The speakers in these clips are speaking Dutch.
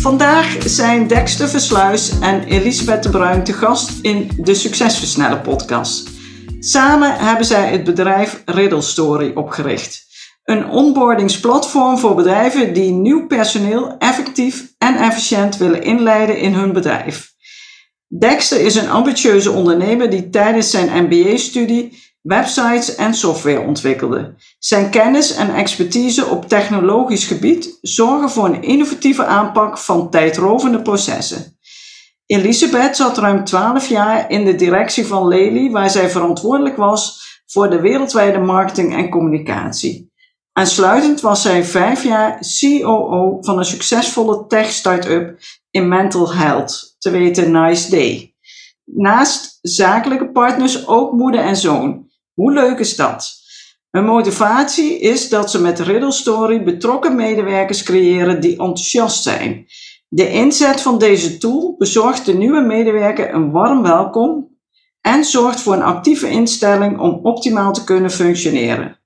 Vandaag zijn Dexter Versluis en Elisabeth de Bruin te gast in de Succesversneller podcast. Samen hebben zij het bedrijf Riddle Story opgericht. Een onboardingsplatform voor bedrijven die nieuw personeel effectief en efficiënt willen inleiden in hun bedrijf. Dexter is een ambitieuze ondernemer die tijdens zijn MBA-studie websites en software ontwikkelde. Zijn kennis en expertise op technologisch gebied zorgen voor een innovatieve aanpak van tijdrovende processen. Elisabeth zat ruim 12 jaar in de directie van Lely, waar zij verantwoordelijk was voor de wereldwijde marketing en communicatie. Aansluitend was zij vijf jaar COO van een succesvolle tech-startup in mental health, te weten Nice Day. Naast zakelijke partners ook moeder en zoon. Hoe leuk is dat? Hun motivatie is dat ze met Riddle Story betrokken medewerkers creëren die enthousiast zijn. De inzet van deze tool bezorgt de nieuwe medewerker een warm welkom en zorgt voor een actieve instelling om optimaal te kunnen functioneren.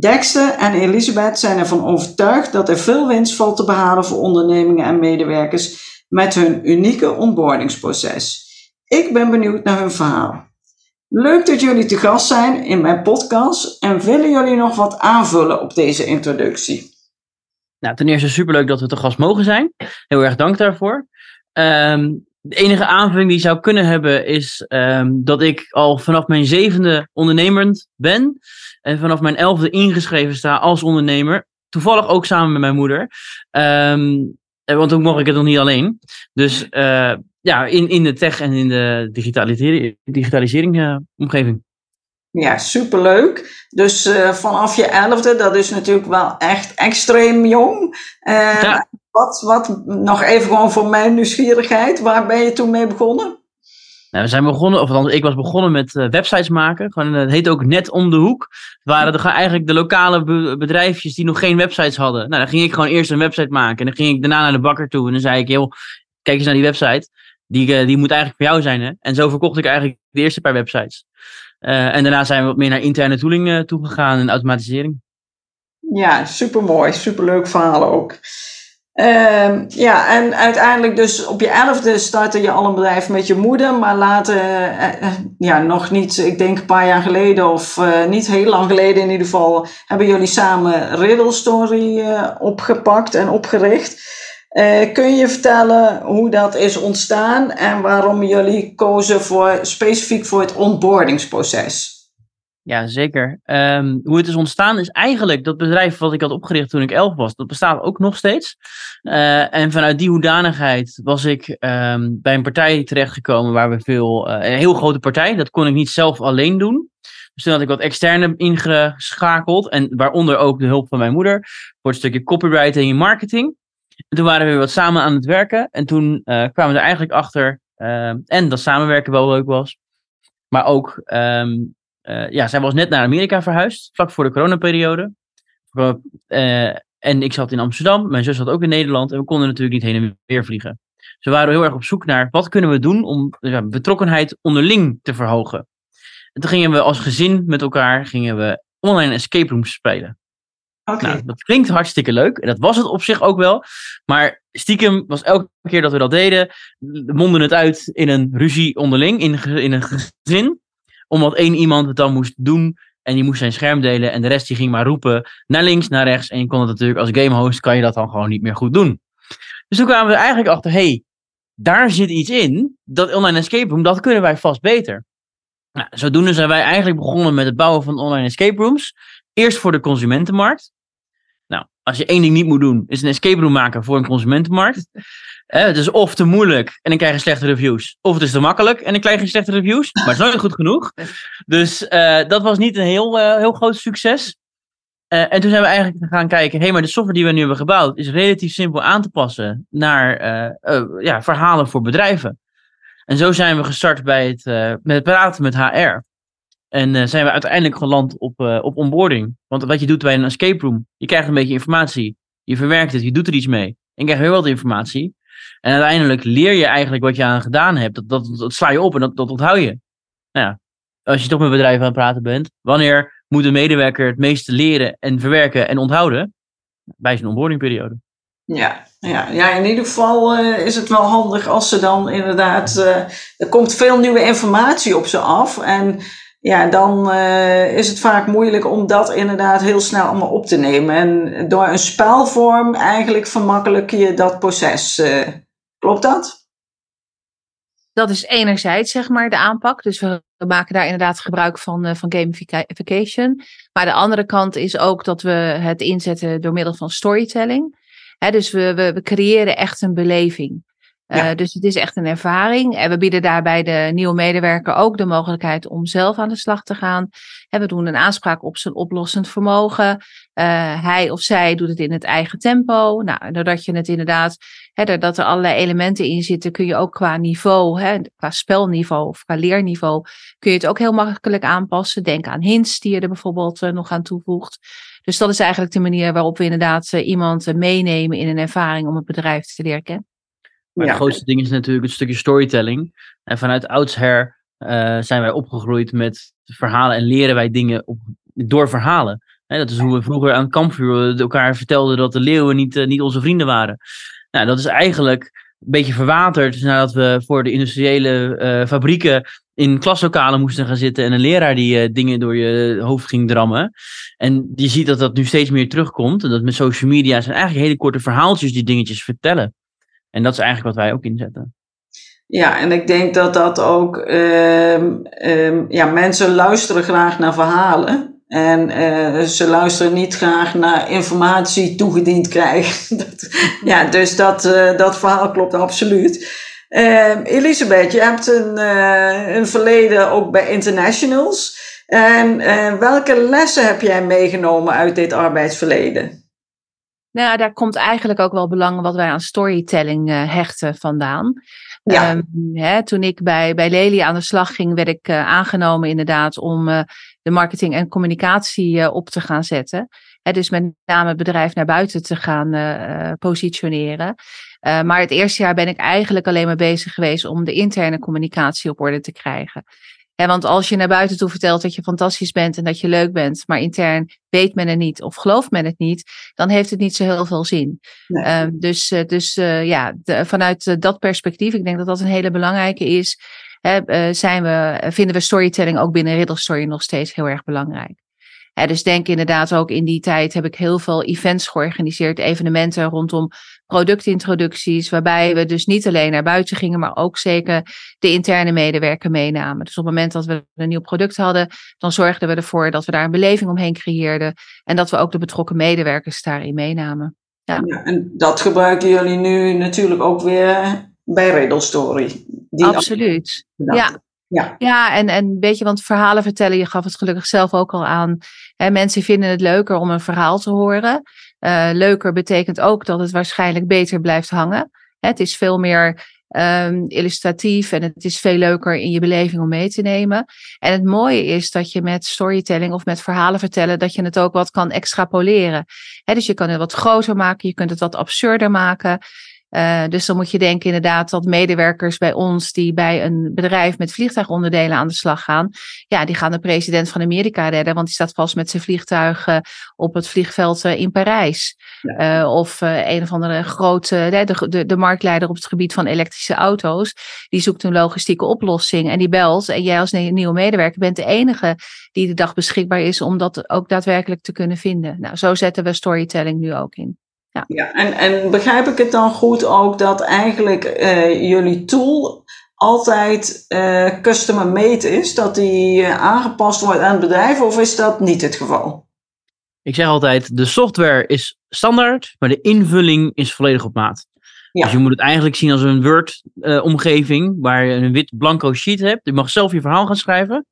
Dexter en Elisabeth zijn ervan overtuigd dat er veel winst valt te behalen voor ondernemingen en medewerkers met hun unieke onboardingsproces. Ik ben benieuwd naar hun verhaal. Leuk dat jullie te gast zijn in mijn podcast en willen jullie nog wat aanvullen op deze introductie? Nou, ten eerste superleuk dat we te gast mogen zijn. Heel erg dank daarvoor. Ehm, de enige aanvulling die ik zou kunnen hebben is ehm, dat ik al vanaf mijn zevende ondernemer ben. En vanaf mijn elfde ingeschreven sta als ondernemer. Toevallig ook samen met mijn moeder. Um, want ook mocht ik het nog niet alleen. Dus uh, ja, in, in de tech en in de digitalisering, digitalisering uh, omgeving. Ja, superleuk. Dus uh, vanaf je elfde, dat is natuurlijk wel echt extreem jong. Uh, ja. wat, wat, nog even gewoon voor mijn nieuwsgierigheid, waar ben je toen mee begonnen? Nou, we zijn begonnen, of althans, ik was begonnen met uh, websites maken. Gewoon, het heet ook Net om de Hoek. Het waren de, eigenlijk de lokale be bedrijfjes die nog geen websites hadden. Nou, dan ging ik gewoon eerst een website maken. En dan ging ik daarna naar de bakker toe. En dan zei ik, joh, kijk eens naar die website. Die, uh, die moet eigenlijk voor jou zijn. Hè? En zo verkocht ik eigenlijk de eerste paar websites. Uh, en daarna zijn we wat meer naar interne tooling uh, toegegaan en automatisering. Ja, supermooi. Superleuk verhaal ook. Uh, ja, en uiteindelijk dus op je elfde startte je al een bedrijf met je moeder, maar later, ja, nog niet, ik denk een paar jaar geleden of niet heel lang geleden in ieder geval, hebben jullie samen Riddle Story opgepakt en opgericht. Uh, kun je vertellen hoe dat is ontstaan en waarom jullie kozen voor, specifiek voor het onboardingsproces? Ja, zeker. Um, hoe het is ontstaan is eigenlijk dat bedrijf wat ik had opgericht toen ik elf was, dat bestaat ook nog steeds. Uh, en vanuit die hoedanigheid was ik um, bij een partij terechtgekomen waar we veel, uh, een heel grote partij, dat kon ik niet zelf alleen doen. Dus toen had ik wat externe ingeschakeld en waaronder ook de hulp van mijn moeder voor het stukje copywriting en marketing. En toen waren we weer wat samen aan het werken. En toen uh, kwamen we er eigenlijk achter. Uh, en dat samenwerken wel leuk was. Maar ook, um, uh, ja, zij was net naar Amerika verhuisd. Vlak voor de coronaperiode. en ik zat in Amsterdam. Mijn zus zat ook in Nederland. En we konden natuurlijk niet heen en weer vliegen. Dus we waren heel erg op zoek naar wat kunnen we doen om ja, betrokkenheid onderling te verhogen. En toen gingen we als gezin met elkaar gingen we online escape rooms spelen. Nou, dat klinkt hartstikke leuk. En dat was het op zich ook wel. Maar stiekem was elke keer dat we dat deden, monden het uit in een ruzie onderling, in, in een gezin. Omdat één iemand het dan moest doen. En die moest zijn scherm delen. En de rest die ging maar roepen naar links, naar rechts. En je kon het natuurlijk als gamehost, kan je dat dan gewoon niet meer goed doen. Dus toen kwamen we eigenlijk achter, hey, daar zit iets in. Dat online escape room, dat kunnen wij vast beter. Nou, zodoende zijn wij eigenlijk begonnen met het bouwen van online escape rooms. Eerst voor de consumentenmarkt. Als je één ding niet moet doen, is een escape room maken voor een consumentenmarkt. Eh, het is of te moeilijk en dan krijg je slechte reviews. Of het is te makkelijk en dan krijg je slechte reviews. Maar het is nooit goed genoeg. Dus uh, dat was niet een heel, uh, heel groot succes. Uh, en toen zijn we eigenlijk gaan kijken, hé, hey, maar de software die we nu hebben gebouwd is relatief simpel aan te passen naar ja, verhalen voor bedrijven. En zo zijn we gestart bij het, met het praten met HR. En zijn we uiteindelijk geland op, op onboarding. Want wat je doet bij een escape room, je krijgt een beetje informatie, je verwerkt het, je doet er iets mee. En je krijgt weer wat informatie. En uiteindelijk leer je eigenlijk wat je aan gedaan hebt. Dat, dat, sla je op en dat, dat onthoud je. Nou ja, als je toch met bedrijven aan het praten bent, wanneer moet de medewerker het meeste leren en verwerken en onthouden? Bij zijn onboardingperiode. Ja, ja, ja, in ieder geval uh, is het wel handig als ze dan inderdaad. Er komt veel nieuwe informatie op ze af. En ja, dan uh, is het vaak moeilijk om dat inderdaad heel snel allemaal op te nemen. En door een spelvorm eigenlijk vermakkelijk je dat proces. klopt dat? Dat is enerzijds zeg maar de aanpak. Dus we maken daar inderdaad gebruik van, uh, van gamification. Maar de andere kant is ook dat we het inzetten door middel van storytelling. dus we, we creëren echt een beleving. Uh, dus het is echt een ervaring. En we bieden daarbij de nieuwe medewerker ook de mogelijkheid om zelf aan de slag te gaan. En we doen een aanspraak op zijn oplossend vermogen. Uh, hij of zij doet het in het eigen tempo. Nou, doordat je het inderdaad, hè, dat er allerlei elementen in zitten, kun je ook qua niveau, hè, qua spelniveau of qua leerniveau, kun je het ook heel makkelijk aanpassen. Denk aan hints die je er bijvoorbeeld uh, nog aan toevoegt. Dus dat is eigenlijk de manier waarop we inderdaad iemand meenemen in een ervaring om het bedrijf te leren kennen. Maar het grootste ding is natuurlijk het stukje storytelling. En vanuit oudsher uh, zijn wij opgegroeid met verhalen en leren wij dingen op, door verhalen. dat is hoe we vroeger aan het kampvuur elkaar vertelden dat de leeuwen niet, uh, niet onze vrienden waren. Nou, dat is eigenlijk een beetje verwaterd nadat we voor de industriële uh, fabrieken in klaslokalen moesten gaan zitten en een leraar die dingen door je hoofd ging drammen. En je ziet dat dat nu steeds meer terugkomt. En dat met social media zijn eigenlijk hele korte verhaaltjes die dingetjes vertellen. En dat is eigenlijk wat wij ook inzetten. Ja, en ik denk dat dat ook, uh, uh, ja, mensen luisteren graag naar verhalen. En uh, ze luisteren niet graag naar informatie toegediend krijgen. ja, dus dat, uh, dat verhaal klopt absoluut. Ehm, Elisabeth, je hebt een, uh, een verleden ook bij internationals. En welke lessen heb jij meegenomen uit dit arbeidsverleden? Nou, daar komt eigenlijk ook wel belang wat wij aan storytelling uh, hechten vandaan. Ja. Um, hè, toen ik bij, bij Lely aan de slag ging, werd ik uh, aangenomen inderdaad om uh, de marketing en communicatie op te gaan zetten. Hè, dus met name het bedrijf naar buiten te gaan positioneren. maar het eerste jaar ben ik eigenlijk alleen maar bezig geweest om de interne communicatie op orde te krijgen. Want als je naar buiten toe vertelt dat je fantastisch bent en dat je leuk bent, maar intern weet men het niet of gelooft men het niet, dan heeft het niet zo heel veel zin. Nee. Um, dus uh, dus uh, ja, de, vanuit uh, dat perspectief, ik denk dat dat een hele belangrijke is, zijn we, vinden we storytelling ook binnen Riddle Story nog steeds heel erg belangrijk. Ja, dus denk inderdaad ook in die tijd heb ik heel veel events georganiseerd, evenementen rondom productintroducties, waarbij we dus niet alleen naar buiten gingen, maar ook zeker de interne medewerker meenamen. Dus op het moment dat we een nieuw product hadden, dan zorgden we ervoor dat we daar een beleving omheen creëerden en dat we ook de betrokken medewerkers daarin meenamen. Ja. ja en dat gebruiken jullie nu natuurlijk ook weer bij Riddle Story. Die Absoluut. Ja, ja, ja en, en weet je, want verhalen vertellen, je gaf het gelukkig zelf ook al aan. Hè, mensen vinden het leuker om een verhaal te horen. Uh, leuker betekent ook dat het waarschijnlijk beter blijft hangen. Het is veel meer um, illustratief en het is veel leuker in je beleving om mee te nemen. En het mooie is dat je met storytelling of met verhalen vertellen, dat je het ook wat kan extrapoleren. Dus je kan het wat groter maken, je kunt het wat absurder maken. Uh, dus dan moet je denken inderdaad dat medewerkers bij ons die bij een bedrijf met vliegtuigonderdelen aan de slag gaan, ja, die gaan de president van Amerika redden, want die staat vast met zijn vliegtuig uh, op het vliegveld uh, in Parijs. Ja. of een of andere grote, de, de, de marktleider op het gebied van elektrische auto's, die zoekt een logistieke oplossing en die belt. En jij als nieuwe medewerker bent de enige die de dag beschikbaar is om dat ook daadwerkelijk te kunnen vinden. Nou, zo zetten we storytelling nu ook in. Ja. ja en, en begrijp ik het dan goed ook dat eigenlijk uh, jullie tool altijd uh, customer made is? Dat die uh, aangepast wordt aan het bedrijf of is dat niet het geval? Ik zeg altijd, de software is standaard, maar de invulling is volledig op maat. Ja. Dus je moet het eigenlijk zien als een Word-omgeving waar je een wit blanco sheet hebt. Je mag zelf je verhaal gaan schrijven.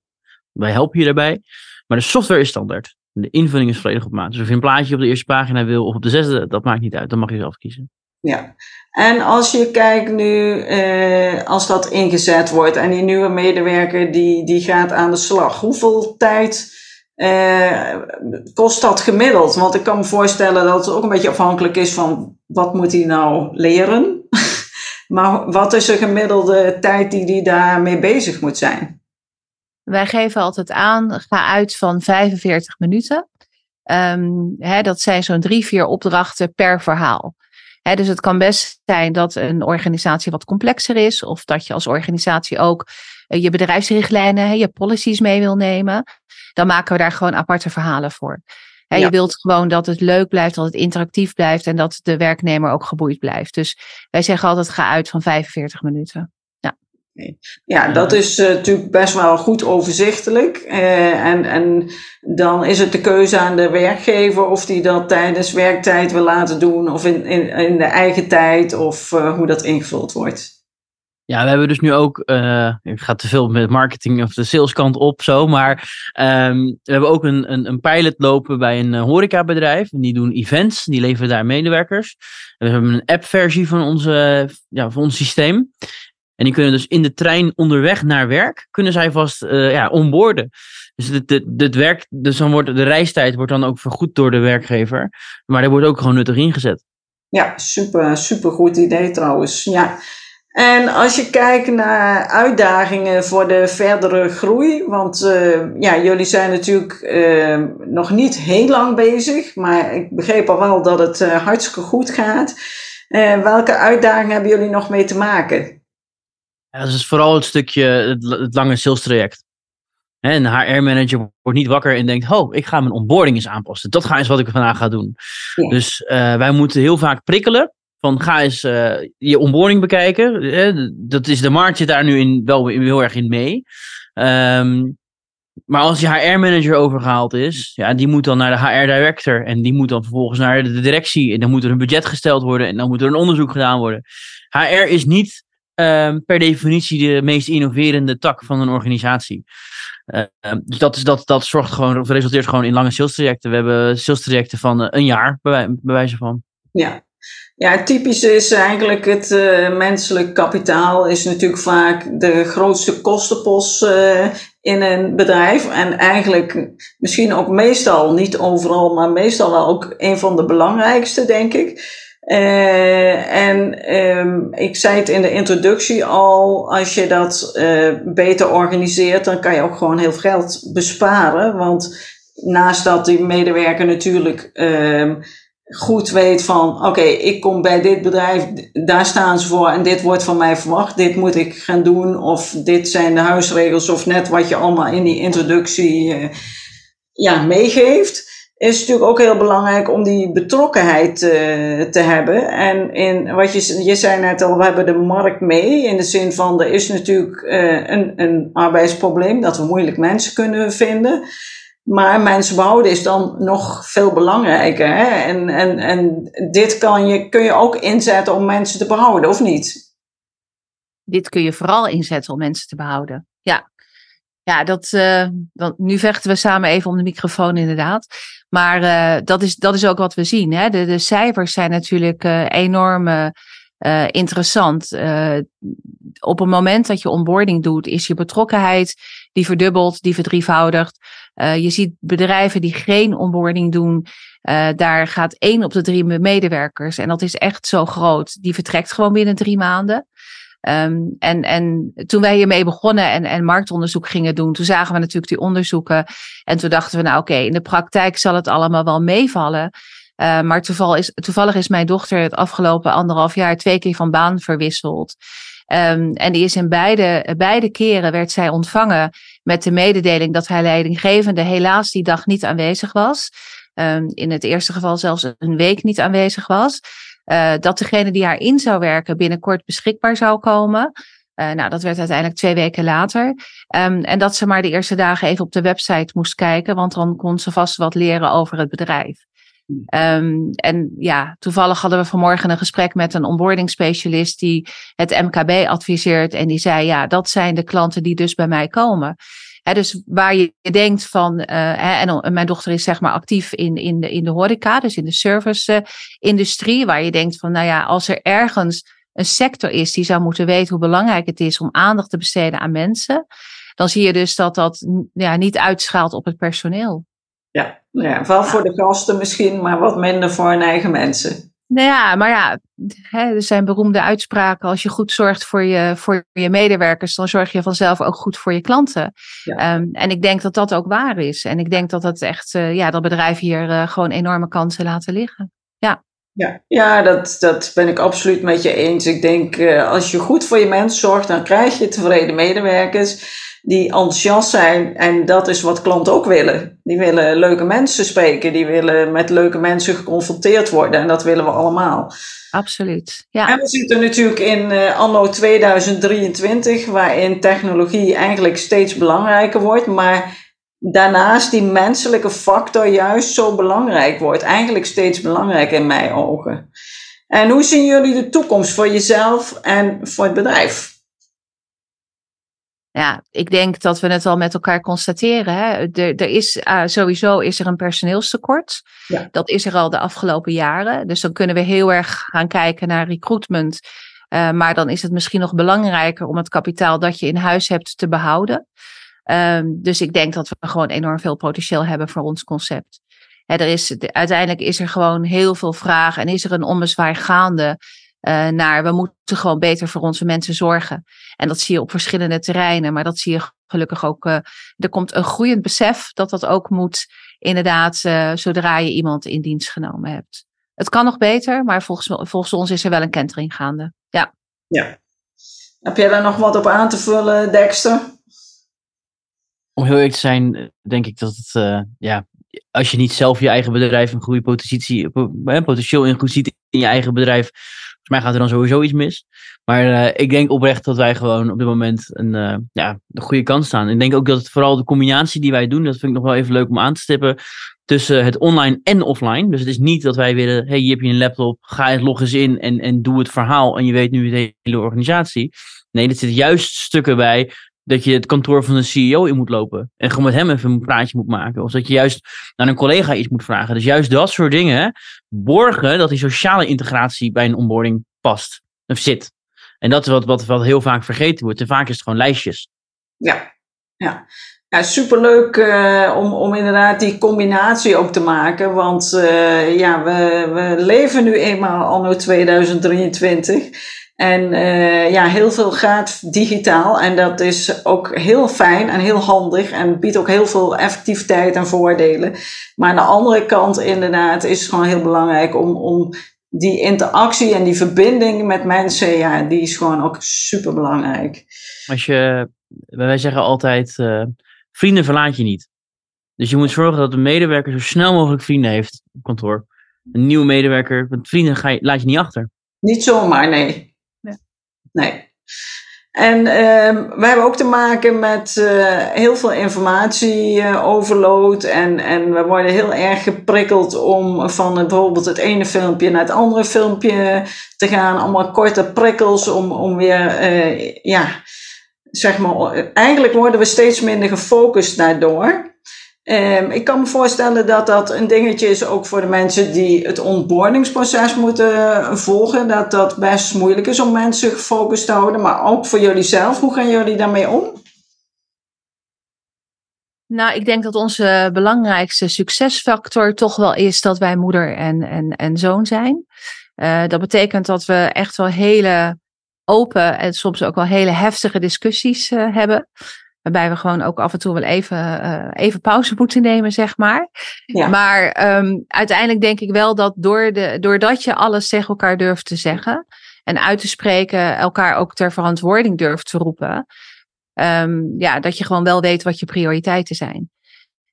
Wij helpen je daarbij. Maar de software is standaard. De invulling is volledig op maat. Dus of je een plaatje op de eerste pagina wil of op de zesde, dat maakt niet uit. Dan mag je zelf kiezen. Ja, en als je kijkt nu, eh, als dat ingezet wordt en die nieuwe medewerker die, die gaat aan de slag, hoeveel tijd eh, kost dat gemiddeld? Want ik kan me voorstellen dat het ook een beetje afhankelijk is van wat moet hij nou leren? maar wat is de gemiddelde tijd die hij daarmee bezig moet zijn? Wij geven altijd aan, ga uit van 45 minuten. Ehm, hè, dat zijn zo'n drie, vier opdrachten per verhaal. Dus het kan best zijn dat een organisatie wat complexer is, of dat je als organisatie ook eh, je bedrijfsrichtlijnen, je policies mee wil nemen. Dan maken we daar gewoon aparte verhalen voor. Je wilt gewoon dat het leuk blijft, dat het interactief blijft en dat de werknemer ook geboeid blijft. Dus wij zeggen altijd ga uit van 45 minuten. Ja, dat is uh, natuurlijk best wel goed overzichtelijk. Uh, en, en dan is het de keuze aan de werkgever of die dat tijdens werktijd wil laten doen, of in, in, in de eigen tijd, of uh, hoe dat ingevuld wordt. Ja, we hebben dus nu ook, ik ga te veel met marketing of de saleskant op zo, maar um, we hebben ook een, een, een pilot lopen bij een horecabedrijf. En die doen events, die leveren daar medewerkers. En we hebben een app-versie van, onze, ja, van ons systeem. En die kunnen dus in de trein onderweg naar werk, kunnen zij vast uh, ja, onboorden. Dus, het, het werk, dus dan wordt de reistijd wordt dan ook vergoed door de werkgever. Maar dat wordt ook gewoon nuttig ingezet. Ja, super, super goed idee trouwens. Ja. En als je kijkt naar uitdagingen voor de verdere groei, want uh, ja, jullie zijn natuurlijk uh, nog niet heel lang bezig, maar ik begreep al wel dat het hartstikke goed gaat. welke uitdagingen hebben jullie nog mee te maken? Ja, dat is vooral het stukje, het, lange sales traject. En een HR-manager wordt niet wakker en denkt, oh, ik ga mijn onboarding eens aanpassen. Dat ga eens wat ik vandaag ga doen. Ja. Dus uh, wij moeten heel vaak prikkelen. Van ga eens uh, je onboarding bekijken. Uh, dat is de markt zit daar nu in, wel heel erg in mee. Um, maar als je HR-manager overgehaald is, ja, die moet dan naar de HR-director. En die moet dan vervolgens naar de directie. En dan moet er een budget gesteld worden. En dan moet er een onderzoek gedaan worden. HR is niet um, per definitie de meest innoverende tak van een organisatie. Uh, dus dat, is, dat, dat zorgt gewoon, of resulteert gewoon in lange sales trajecten. We hebben sales trajecten van uh, een jaar, bij, wijze van. Ja. Ja, typisch is eigenlijk het uh, menselijk kapitaal is natuurlijk vaak de grootste kostenpost uh, in een bedrijf. En eigenlijk misschien ook meestal, niet overal, maar meestal wel ook een van de belangrijkste, denk ik. Uh, en um, ik zei het in de introductie al, als je dat uh, beter organiseert, dan kan je ook gewoon heel veel geld besparen. Want naast dat die medewerker natuurlijk um, goed weet van, oké, ik kom bij dit bedrijf, daar staan ze voor en dit wordt van mij verwacht, dit moet ik gaan doen, of dit zijn de huisregels, of net wat je allemaal in die introductie uh, ja, meegeeft is natuurlijk ook heel belangrijk om die betrokkenheid uh, te hebben. En in wat je, je zei net al, we hebben de markt mee. In de zin van er is natuurlijk uh, een, een arbeidsprobleem dat we moeilijk mensen kunnen vinden. Maar mensen behouden is dan nog veel belangrijker. Hè? En, en, en dit kan je, kun je ook inzetten om mensen te behouden, of niet? Dit kun je vooral inzetten om mensen te behouden. Ja, ja, dat, uh, want nu vechten we samen even om de microfoon inderdaad. Maar uh, dat, is, dat is ook wat we zien. Hè? De, de cijfers zijn natuurlijk uh, enorm interessant. op het moment dat je onboarding doet, is je betrokkenheid die verdubbelt, die verdrievoudigt. je ziet bedrijven die geen onboarding doen. daar gaat één op de drie medewerkers, en dat is echt zo groot, die vertrekt gewoon binnen drie maanden. Um, en, en toen wij hiermee begonnen en, en marktonderzoek gingen doen, toen zagen we natuurlijk die onderzoeken. En toen dachten we, nou oké, in de praktijk zal het allemaal wel meevallen. Uh, maar toevallig is, toevallig is mijn dochter het afgelopen anderhalf jaar twee keer van baan verwisseld. Um, en die is in beide, beide keren werd zij ontvangen met de mededeling dat haar leidinggevende helaas die dag niet aanwezig was. In het eerste geval zelfs een week niet aanwezig was. Uh, dat degene die haar in zou werken binnenkort beschikbaar zou komen. Uh, nou, dat werd uiteindelijk twee weken later. Um, en dat ze maar de eerste dagen even op de website moest kijken, want dan kon ze vast wat leren over het bedrijf. Um, en ja, toevallig hadden we vanmorgen een gesprek met een onboarding specialist die het MKB adviseert. En die zei, ja, dat zijn de klanten die dus bij mij komen. Dus waar je denkt van, uh, en mijn dochter is zeg maar actief in, in, de, in de horeca, dus in de service-industrie, waar je denkt van, nou ja, als er ergens een sector is die zou moeten weten hoe belangrijk het is om aandacht te besteden aan mensen, dan zie je dus dat dat ja, niet uitschaalt op het personeel. Ja, ja, wel voor de gasten misschien, maar wat minder voor hun eigen mensen. Nou ja, maar ja, hè, er zijn beroemde uitspraken. Als je goed zorgt voor je, voor je medewerkers, dan zorg je vanzelf ook goed voor je klanten. Ehm, en ik denk dat dat ook waar is. En ik denk dat dat echt, uh, ja, dat bedrijven hier uh, gewoon enorme kansen laten liggen. Ja. Ja, ja dat, dat ben ik absoluut met je eens. Ik denk, uh, als je goed voor je mensen zorgt, dan krijg je tevreden medewerkers die enthousiast zijn. En dat is wat klanten ook willen. Die willen leuke mensen spreken. Die willen met leuke mensen geconfronteerd worden. En dat willen we allemaal. Absoluut. Ja. En we zitten natuurlijk in uh, anno 2023, waarin technologie eigenlijk steeds belangrijker wordt. Maar daarnaast die menselijke factor juist zo belangrijk wordt. Eigenlijk steeds belangrijker in mijn ogen. En hoe zien jullie de toekomst voor jezelf en voor het bedrijf? Ja, ik denk dat we het al met elkaar constateren. Hè. Er, er is, uh, sowieso is er een personeelstekort. Ja. Dat is er al de afgelopen jaren. Dus dan kunnen we heel erg gaan kijken naar recruitment. Uh, maar dan is het misschien nog belangrijker om het kapitaal dat je in huis hebt te behouden. Um, dus ik denk dat we gewoon enorm veel potentieel hebben voor ons concept. Hè, er is, uiteindelijk is er gewoon heel veel vraag en is er een ommezwaai gaande uh, naar we moeten gewoon beter voor onze mensen zorgen. En dat zie je op verschillende terreinen, maar dat zie je gelukkig ook. Uh, er komt een groeiend besef dat dat ook moet, inderdaad, uh, zodra je iemand in dienst genomen hebt. Het kan nog beter, maar volgens, volgens ons is er wel een kentering gaande. Ja. ja. Heb jij daar nog wat op aan te vullen, Dexter? Om heel eerlijk te zijn, denk ik dat het, ja, als je niet zelf je eigen bedrijf een goede positie, potentieel in goed ziet in je eigen bedrijf, mij gaat er dan sowieso iets mis. Maar uh, ik denk oprecht dat wij gewoon op dit moment een, uh, ja, een goede kans staan. Ik denk ook dat het vooral de combinatie die wij doen, dat vind ik nog wel even leuk om aan te stippen, tussen het online en offline. Dus het is niet dat wij willen, hey, hier heb je een laptop, ga het log eens in en, en doe het verhaal en je weet nu de hele organisatie. Nee, er zitten juist stukken bij dat je het kantoor van de CEO in moet lopen. En gewoon met hem even een praatje moet maken. Of dat je juist naar een collega iets moet vragen. Dus juist dat soort dingen borgen dat die sociale integratie bij een onboarding past. Of zit. En dat is wat, wat, wat heel vaak vergeten wordt. En vaak is het gewoon lijstjes. Ja, ja. Ja, superleuk uh, om, om inderdaad die combinatie ook te maken. Want uh, ja, we, we leven nu eenmaal anno 2023. En uh, ja, heel veel gaat digitaal en dat is ook heel fijn en heel handig en biedt ook heel veel effectiviteit en voordelen. Maar aan de andere kant inderdaad is het gewoon heel belangrijk om, om die interactie en die verbinding met mensen, ja, die is gewoon ook super belangrijk. Als je, wij zeggen altijd, uh, vrienden verlaat je niet. Dus je moet zorgen dat de medewerker zo snel mogelijk vrienden heeft op kantoor. Een nieuwe medewerker, want vrienden ga je, laat je niet achter. Niet zomaar, nee. Nee. En uh, we hebben ook te maken met uh, heel veel informatie uh, overload. En, en we worden heel erg geprikkeld om van bijvoorbeeld het ene filmpje naar het andere filmpje te gaan. Allemaal korte prikkels om, om weer, uh, ja, zeg maar, eigenlijk worden we steeds minder gefocust daardoor. Um, ik kan me voorstellen dat dat een dingetje is ook voor de mensen die het onboardingsproces moeten volgen. Dat dat best moeilijk is om mensen gefocust te houden. Maar ook voor jullie zelf, hoe gaan jullie daarmee om? Nou, ik denk dat onze belangrijkste succesfactor toch wel is dat wij moeder en, en, en zoon zijn. Uh, dat betekent dat we echt wel hele open en soms ook wel hele heftige discussies uh, hebben. Waarbij we gewoon ook af en toe wel even, uh, even pauze moeten nemen, zeg maar. Ja. Maar um, uiteindelijk denk ik wel dat door de, doordat je alles tegen elkaar durft te zeggen en uit te spreken, elkaar ook ter verantwoording durft te roepen, um, ja, dat je gewoon wel weet wat je prioriteiten zijn.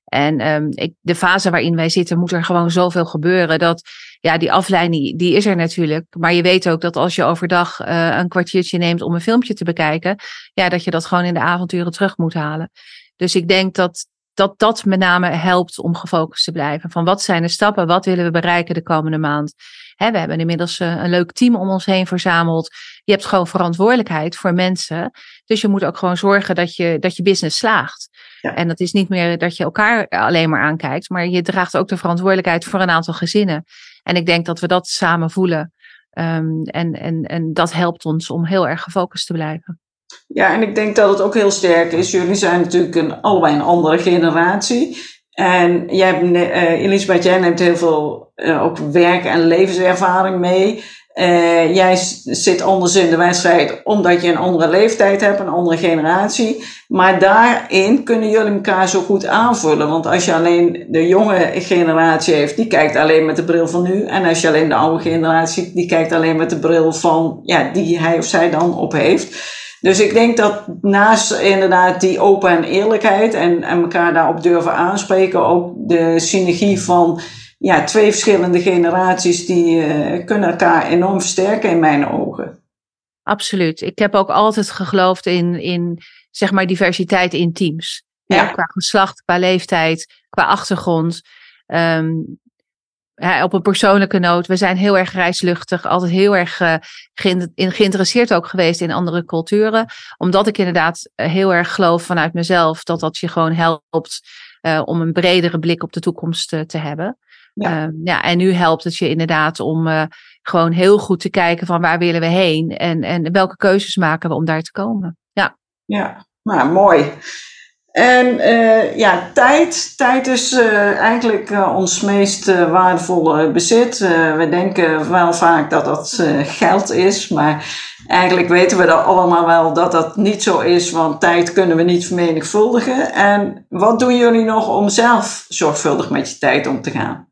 En um, ik, de fase waarin wij zitten, moet er gewoon zoveel gebeuren. Dat ja, die afleiding, die is er natuurlijk. Maar je weet ook dat als je overdag uh, een kwartiertje neemt om een filmpje te bekijken, ja, dat je dat gewoon in de avonturen terug moet halen. Dus ik denk dat dat dat met name helpt om gefocust te blijven. Van wat zijn de stappen? Wat willen we bereiken de komende maand? We hebben inmiddels eh, een leuk team om ons heen verzameld. Je hebt gewoon verantwoordelijkheid voor mensen. Dus je moet ook gewoon zorgen dat je, dat je business slaagt. Ja. En dat is niet meer dat je elkaar alleen maar aankijkt, maar je draagt ook de verantwoordelijkheid voor een aantal gezinnen. En ik denk dat we dat samen voelen. Um, en, en, en dat helpt ons om heel erg gefocust te blijven. Ja, en ik denk dat het ook heel sterk is. Jullie zijn natuurlijk een, allebei een andere generatie. En jij uh, Elisabeth, jij neemt heel veel uh, ook werk- en levenservaring mee. Uh, jij zit anders in de wedstrijd omdat je een andere leeftijd hebt, een andere generatie. Maar daarin kunnen jullie elkaar zo goed aanvullen. Want als je alleen de jonge generatie heeft, die kijkt alleen met de bril van nu. En als je alleen de oude generatie, die kijkt alleen met de bril van, ja, die hij of zij dan op heeft. Dus ik denk dat naast inderdaad die open en eerlijkheid en, en elkaar daarop durven aanspreken, ook de synergie van ja, twee verschillende generaties, die uh, kunnen elkaar enorm versterken in mijn ogen. Absoluut. Ik heb ook altijd geloofd in, in zeg maar diversiteit in teams. Ja. qua geslacht, qua leeftijd, qua achtergrond. Um, op een persoonlijke noot. We zijn heel erg reisluchtig, altijd heel erg uh, geïnteresseerd ook geweest in andere culturen. Omdat ik inderdaad eh, heel erg geloof vanuit mezelf dat dat je gewoon helpt uh, om een bredere blik op de toekomst te hebben. Ja. Uh, ja, en nu helpt het je inderdaad om gewoon heel goed te kijken van waar willen we heen en, en welke keuzes maken we om daar te komen. Ja, ja. nou mooi. En uh, ja, tijd. Tijd is uh, eigenlijk uh, ons meest waardevolle bezit. we denken wel vaak dat dat geld is, maar eigenlijk weten we dat allemaal wel dat dat niet zo is, want tijd kunnen we niet vermenigvuldigen. En wat doen jullie nog om zelf zorgvuldig met je tijd om te gaan?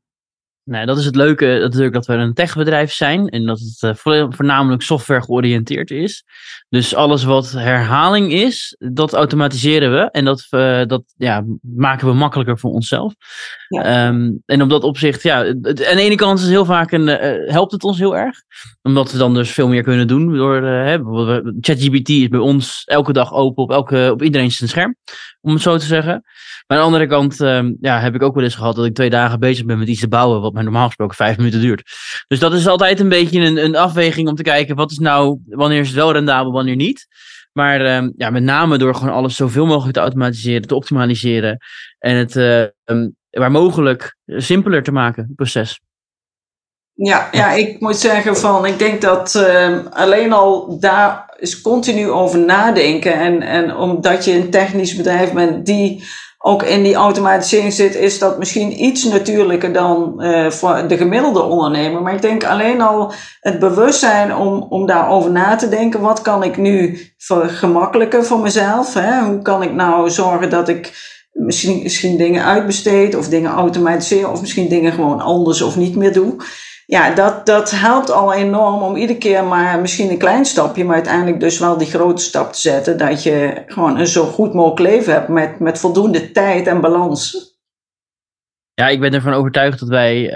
Nou, dat is het leuke natuurlijk dat we een techbedrijf zijn en dat het uh, voornamelijk software georiënteerd is. Dus alles wat herhaling is, dat automatiseren we en dat, uh, dat ja, maken we makkelijker voor onszelf. Um, en op dat opzicht, ja, aan de ene kant is het heel vaak een, uh, helpt het ons heel erg, omdat we dan dus veel meer kunnen doen. Door, ChatGPT is bij ons elke dag open op, elke, op iedereen zijn scherm, om het zo te zeggen. Maar aan de andere kant um, ja, heb ik ook wel eens gehad dat ik twee dagen bezig ben met iets te bouwen, wat normaal gesproken vijf minuten duurt. Dus dat is altijd een beetje een, een afweging om te kijken wat is nou, wanneer is het wel rendabel, wanneer niet. Maar um, ja, met name door gewoon alles zoveel mogelijk te automatiseren, te optimaliseren en het uh, waar mogelijk simpeler te maken, het proces. Ja, ja, ik moet zeggen van, ik denk dat uh, alleen al daar is continu over nadenken. En, en omdat je een technisch bedrijf bent die ook in die automatisering zit, is dat misschien iets natuurlijker dan uh, voor de gemiddelde ondernemer. Maar ik denk alleen al het bewustzijn om, om daarover na te denken. Wat kan ik nu gemakkelijker voor mezelf? Hè? Hoe kan ik nou zorgen dat ik misschien, misschien dingen uitbesteed of dingen automatiseer of misschien dingen gewoon anders of niet meer doe ja, dat, dat helpt al enorm om iedere keer maar misschien een klein stapje, maar uiteindelijk dus wel die grote stap te zetten. Dat je gewoon een zo goed mogelijk leven hebt met, met voldoende tijd en balans. Ja, ik ben ervan overtuigd dat wij,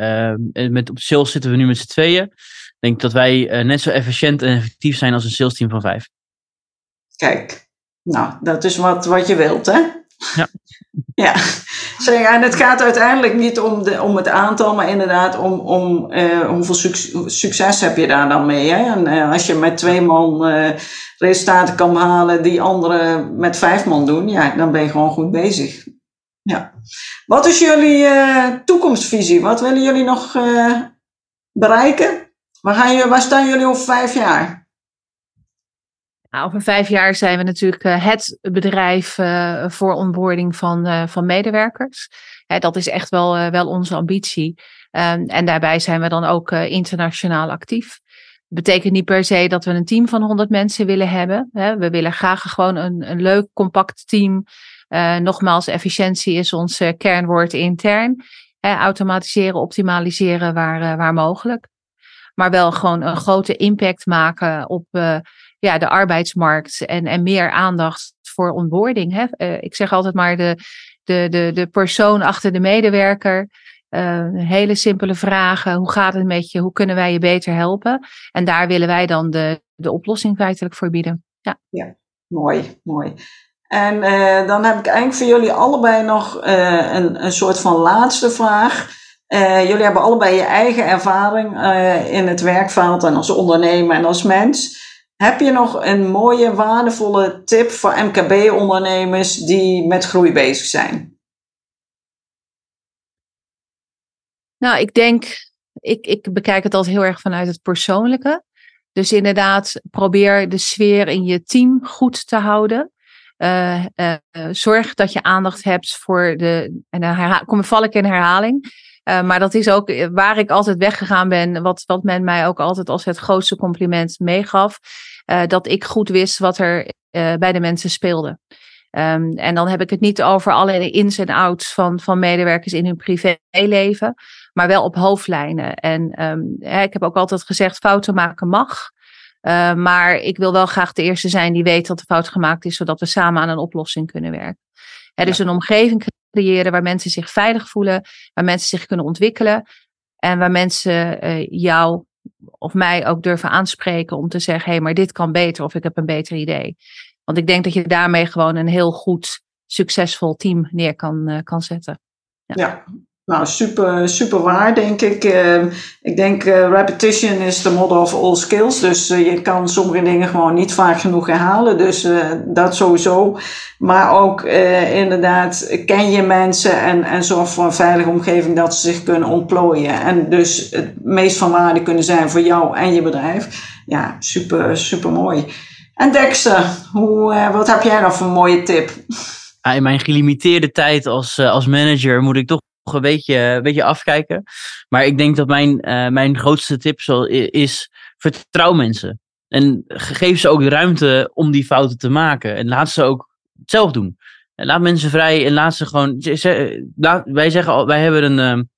uh, met, op sales zitten we nu met z'n tweeën. Ik denk dat wij uh, net zo efficiënt en effectief zijn als een sales team van vijf. Kijk, nou, dat is wat, wat je wilt, hè? Ja. Ja, en het gaat uiteindelijk niet om, de, om het aantal, maar inderdaad om, om uh, hoeveel succes heb je daar dan mee. En uh, als je met twee man uh, resultaten kan halen die anderen met vijf man doen, ja, dan ben je gewoon goed bezig. Ja. Wat is jullie toekomstvisie? Wat willen jullie nog bereiken? Waar, gaan waar staan jullie over vijf jaar? Nou, over vijf jaar zijn we natuurlijk uh, het bedrijf uh, voor onboarding van, uh, van medewerkers. dat is echt wel, wel onze ambitie. Um, en daarbij zijn we dan ook internationaal actief. Dat betekent niet per se dat we een team van 100 mensen willen hebben. We willen graag gewoon een, een leuk, compact team. nogmaals, efficiëntie is ons kernwoord intern. automatiseren, optimaliseren waar, waar mogelijk. Maar wel gewoon een grote impact maken op ja, de arbeidsmarkt en, en meer aandacht voor onboarding. Hè? Uh, ik zeg altijd maar de, de, de, de persoon achter de medewerker. Uh, hele simpele vragen. Hoe gaat het met je? Hoe kunnen wij je beter helpen? En daar willen wij dan de, de oplossing feitelijk voor bieden. Ja, ja mooi, mooi. En uh, dan heb ik eigenlijk voor jullie allebei nog een, een soort van laatste vraag. Jullie hebben allebei je eigen ervaring in het werkveld en als ondernemer en als mens. Heb je nog een mooie, waardevolle tip voor MKB-ondernemers die met groei bezig zijn? Nou, ik denk, ik, ik bekijk het altijd heel erg vanuit het persoonlijke. Dus inderdaad, probeer de sfeer in je team goed te houden. Uh, uh, zorg dat je aandacht hebt voor de. En dan kom, val ik in herhaling. Uh, maar dat is ook waar ik altijd weggegaan ben. Wat, wat men mij ook altijd als het grootste compliment meegaf. dat ik goed wist wat er bij de mensen speelde. Um, en dan heb ik het niet over alle ins en outs van, van medewerkers in hun privéleven. Maar wel op hoofdlijnen. En hè, ik heb ook altijd gezegd: fouten maken mag. Maar ik wil wel graag de eerste zijn die weet dat de fout gemaakt is, zodat we samen aan een oplossing kunnen werken. Dus een omgeving creëren waar mensen zich veilig voelen, waar mensen zich kunnen ontwikkelen en waar mensen uh, jou of mij ook durven aanspreken om te zeggen: hé, hey, maar dit kan beter of ik heb een beter idee. Want ik denk dat je daarmee gewoon een heel goed, succesvol team neer kan, uh, kan zetten. Ja. ja. Nou, super, super waar, denk ik. Uh, ik denk uh, repetition is the mother of all skills. Dus uh, je kan sommige dingen gewoon niet vaak genoeg herhalen. Dus dat sowieso. Maar ook inderdaad, ken je mensen en, en zorg voor een veilige omgeving dat ze zich kunnen ontplooien. En dus het meest van waarde kunnen zijn voor jou en je bedrijf. Ja, super, super mooi. En Dexter, hoe, wat heb jij nog voor een mooie tip? in mijn gelimiteerde tijd als, als manager moet ik toch een beetje, een afkijken. Maar ik denk dat mijn, uh, mijn grootste tip zal, is: vertrouw mensen. En geef ze ook de ruimte om die fouten te maken. En laat ze ook zelf doen. En laat mensen vrij en laat ze gewoon. Wij zeggen al, wij hebben een, um,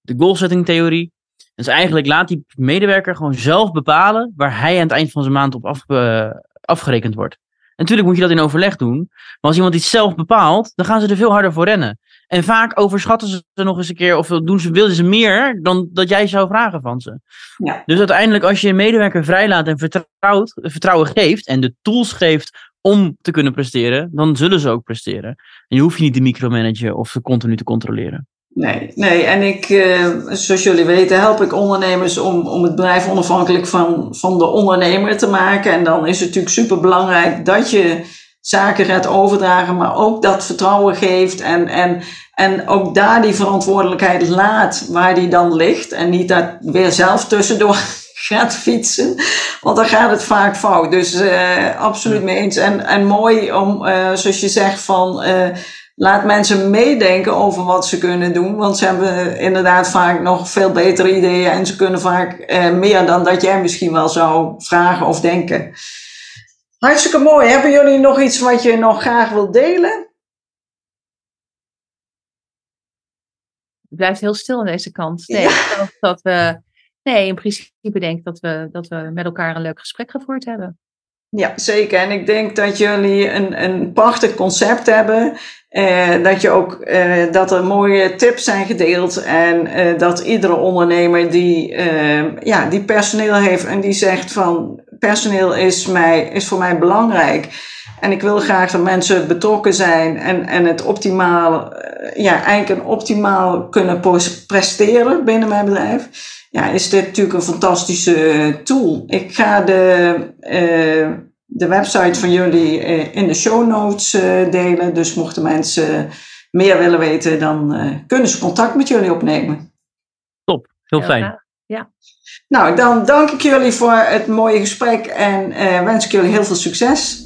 de goalsetting theorie. Dus eigenlijk laat die medewerker gewoon zelf bepalen waar hij aan het eind van zijn maand op af, uh, afgerekend wordt. Natuurlijk moet je dat in overleg doen. Maar als iemand iets zelf bepaalt, dan gaan ze er veel harder voor rennen. En vaak overschatten ze nog eens een keer, of doen ze, willen ze meer dan dat jij zou vragen van ze. Ja. Dus uiteindelijk, als je een medewerker vrijlaat en vertrouwt, vertrouwen geeft en de tools geeft om te kunnen presteren, dan zullen ze ook presteren. En je hoeft je niet te micromanagen of ze continu te controleren. Nee, nee, en ik, uh, zoals jullie weten, help ik ondernemers om, om het bedrijf onafhankelijk van, van de ondernemer te maken. En dan is het natuurlijk super belangrijk dat je zaken gaat overdragen, maar ook dat vertrouwen geeft en, en, en ook daar die verantwoordelijkheid laat waar die dan ligt en niet dat weer zelf tussendoor gaat fietsen, want dan gaat het vaak fout. Dus uh, absoluut mee eens. En, en mooi om, uh, zoals je zegt, van uh, laat mensen meedenken over wat ze kunnen doen, want ze hebben inderdaad vaak nog veel betere ideeën en ze kunnen vaak meer dan dat jij misschien wel zou vragen of denken. Hartstikke mooi. Hebben jullie nog iets wat je nog graag wilt delen? Het blijft heel stil aan deze kant. Nee, ja. dat we, nee in principe denk ik dat we, dat we met elkaar een leuk gesprek gevoerd hebben. Ja, zeker. En ik denk dat jullie een, een prachtig concept hebben. Eh, dat, je ook, eh, dat er mooie tips zijn gedeeld. En eh, dat iedere ondernemer die, eh, ja, die personeel heeft en die zegt van personeel is, mij, is voor mij belangrijk. En ik wil graag dat mensen betrokken zijn en, en het optimaal, eh, ja, eigenlijk een optimaal kunnen presteren binnen mijn bedrijf. Ja, is dit natuurlijk een fantastische tool. Ik ga de, uh, de website van jullie in de show notes delen. Dus mochten mensen meer willen weten, dan kunnen ze contact met jullie opnemen. Top, heel fijn. Ja. Nou, dan dank ik jullie voor het mooie gesprek en uh, wens ik jullie heel veel succes.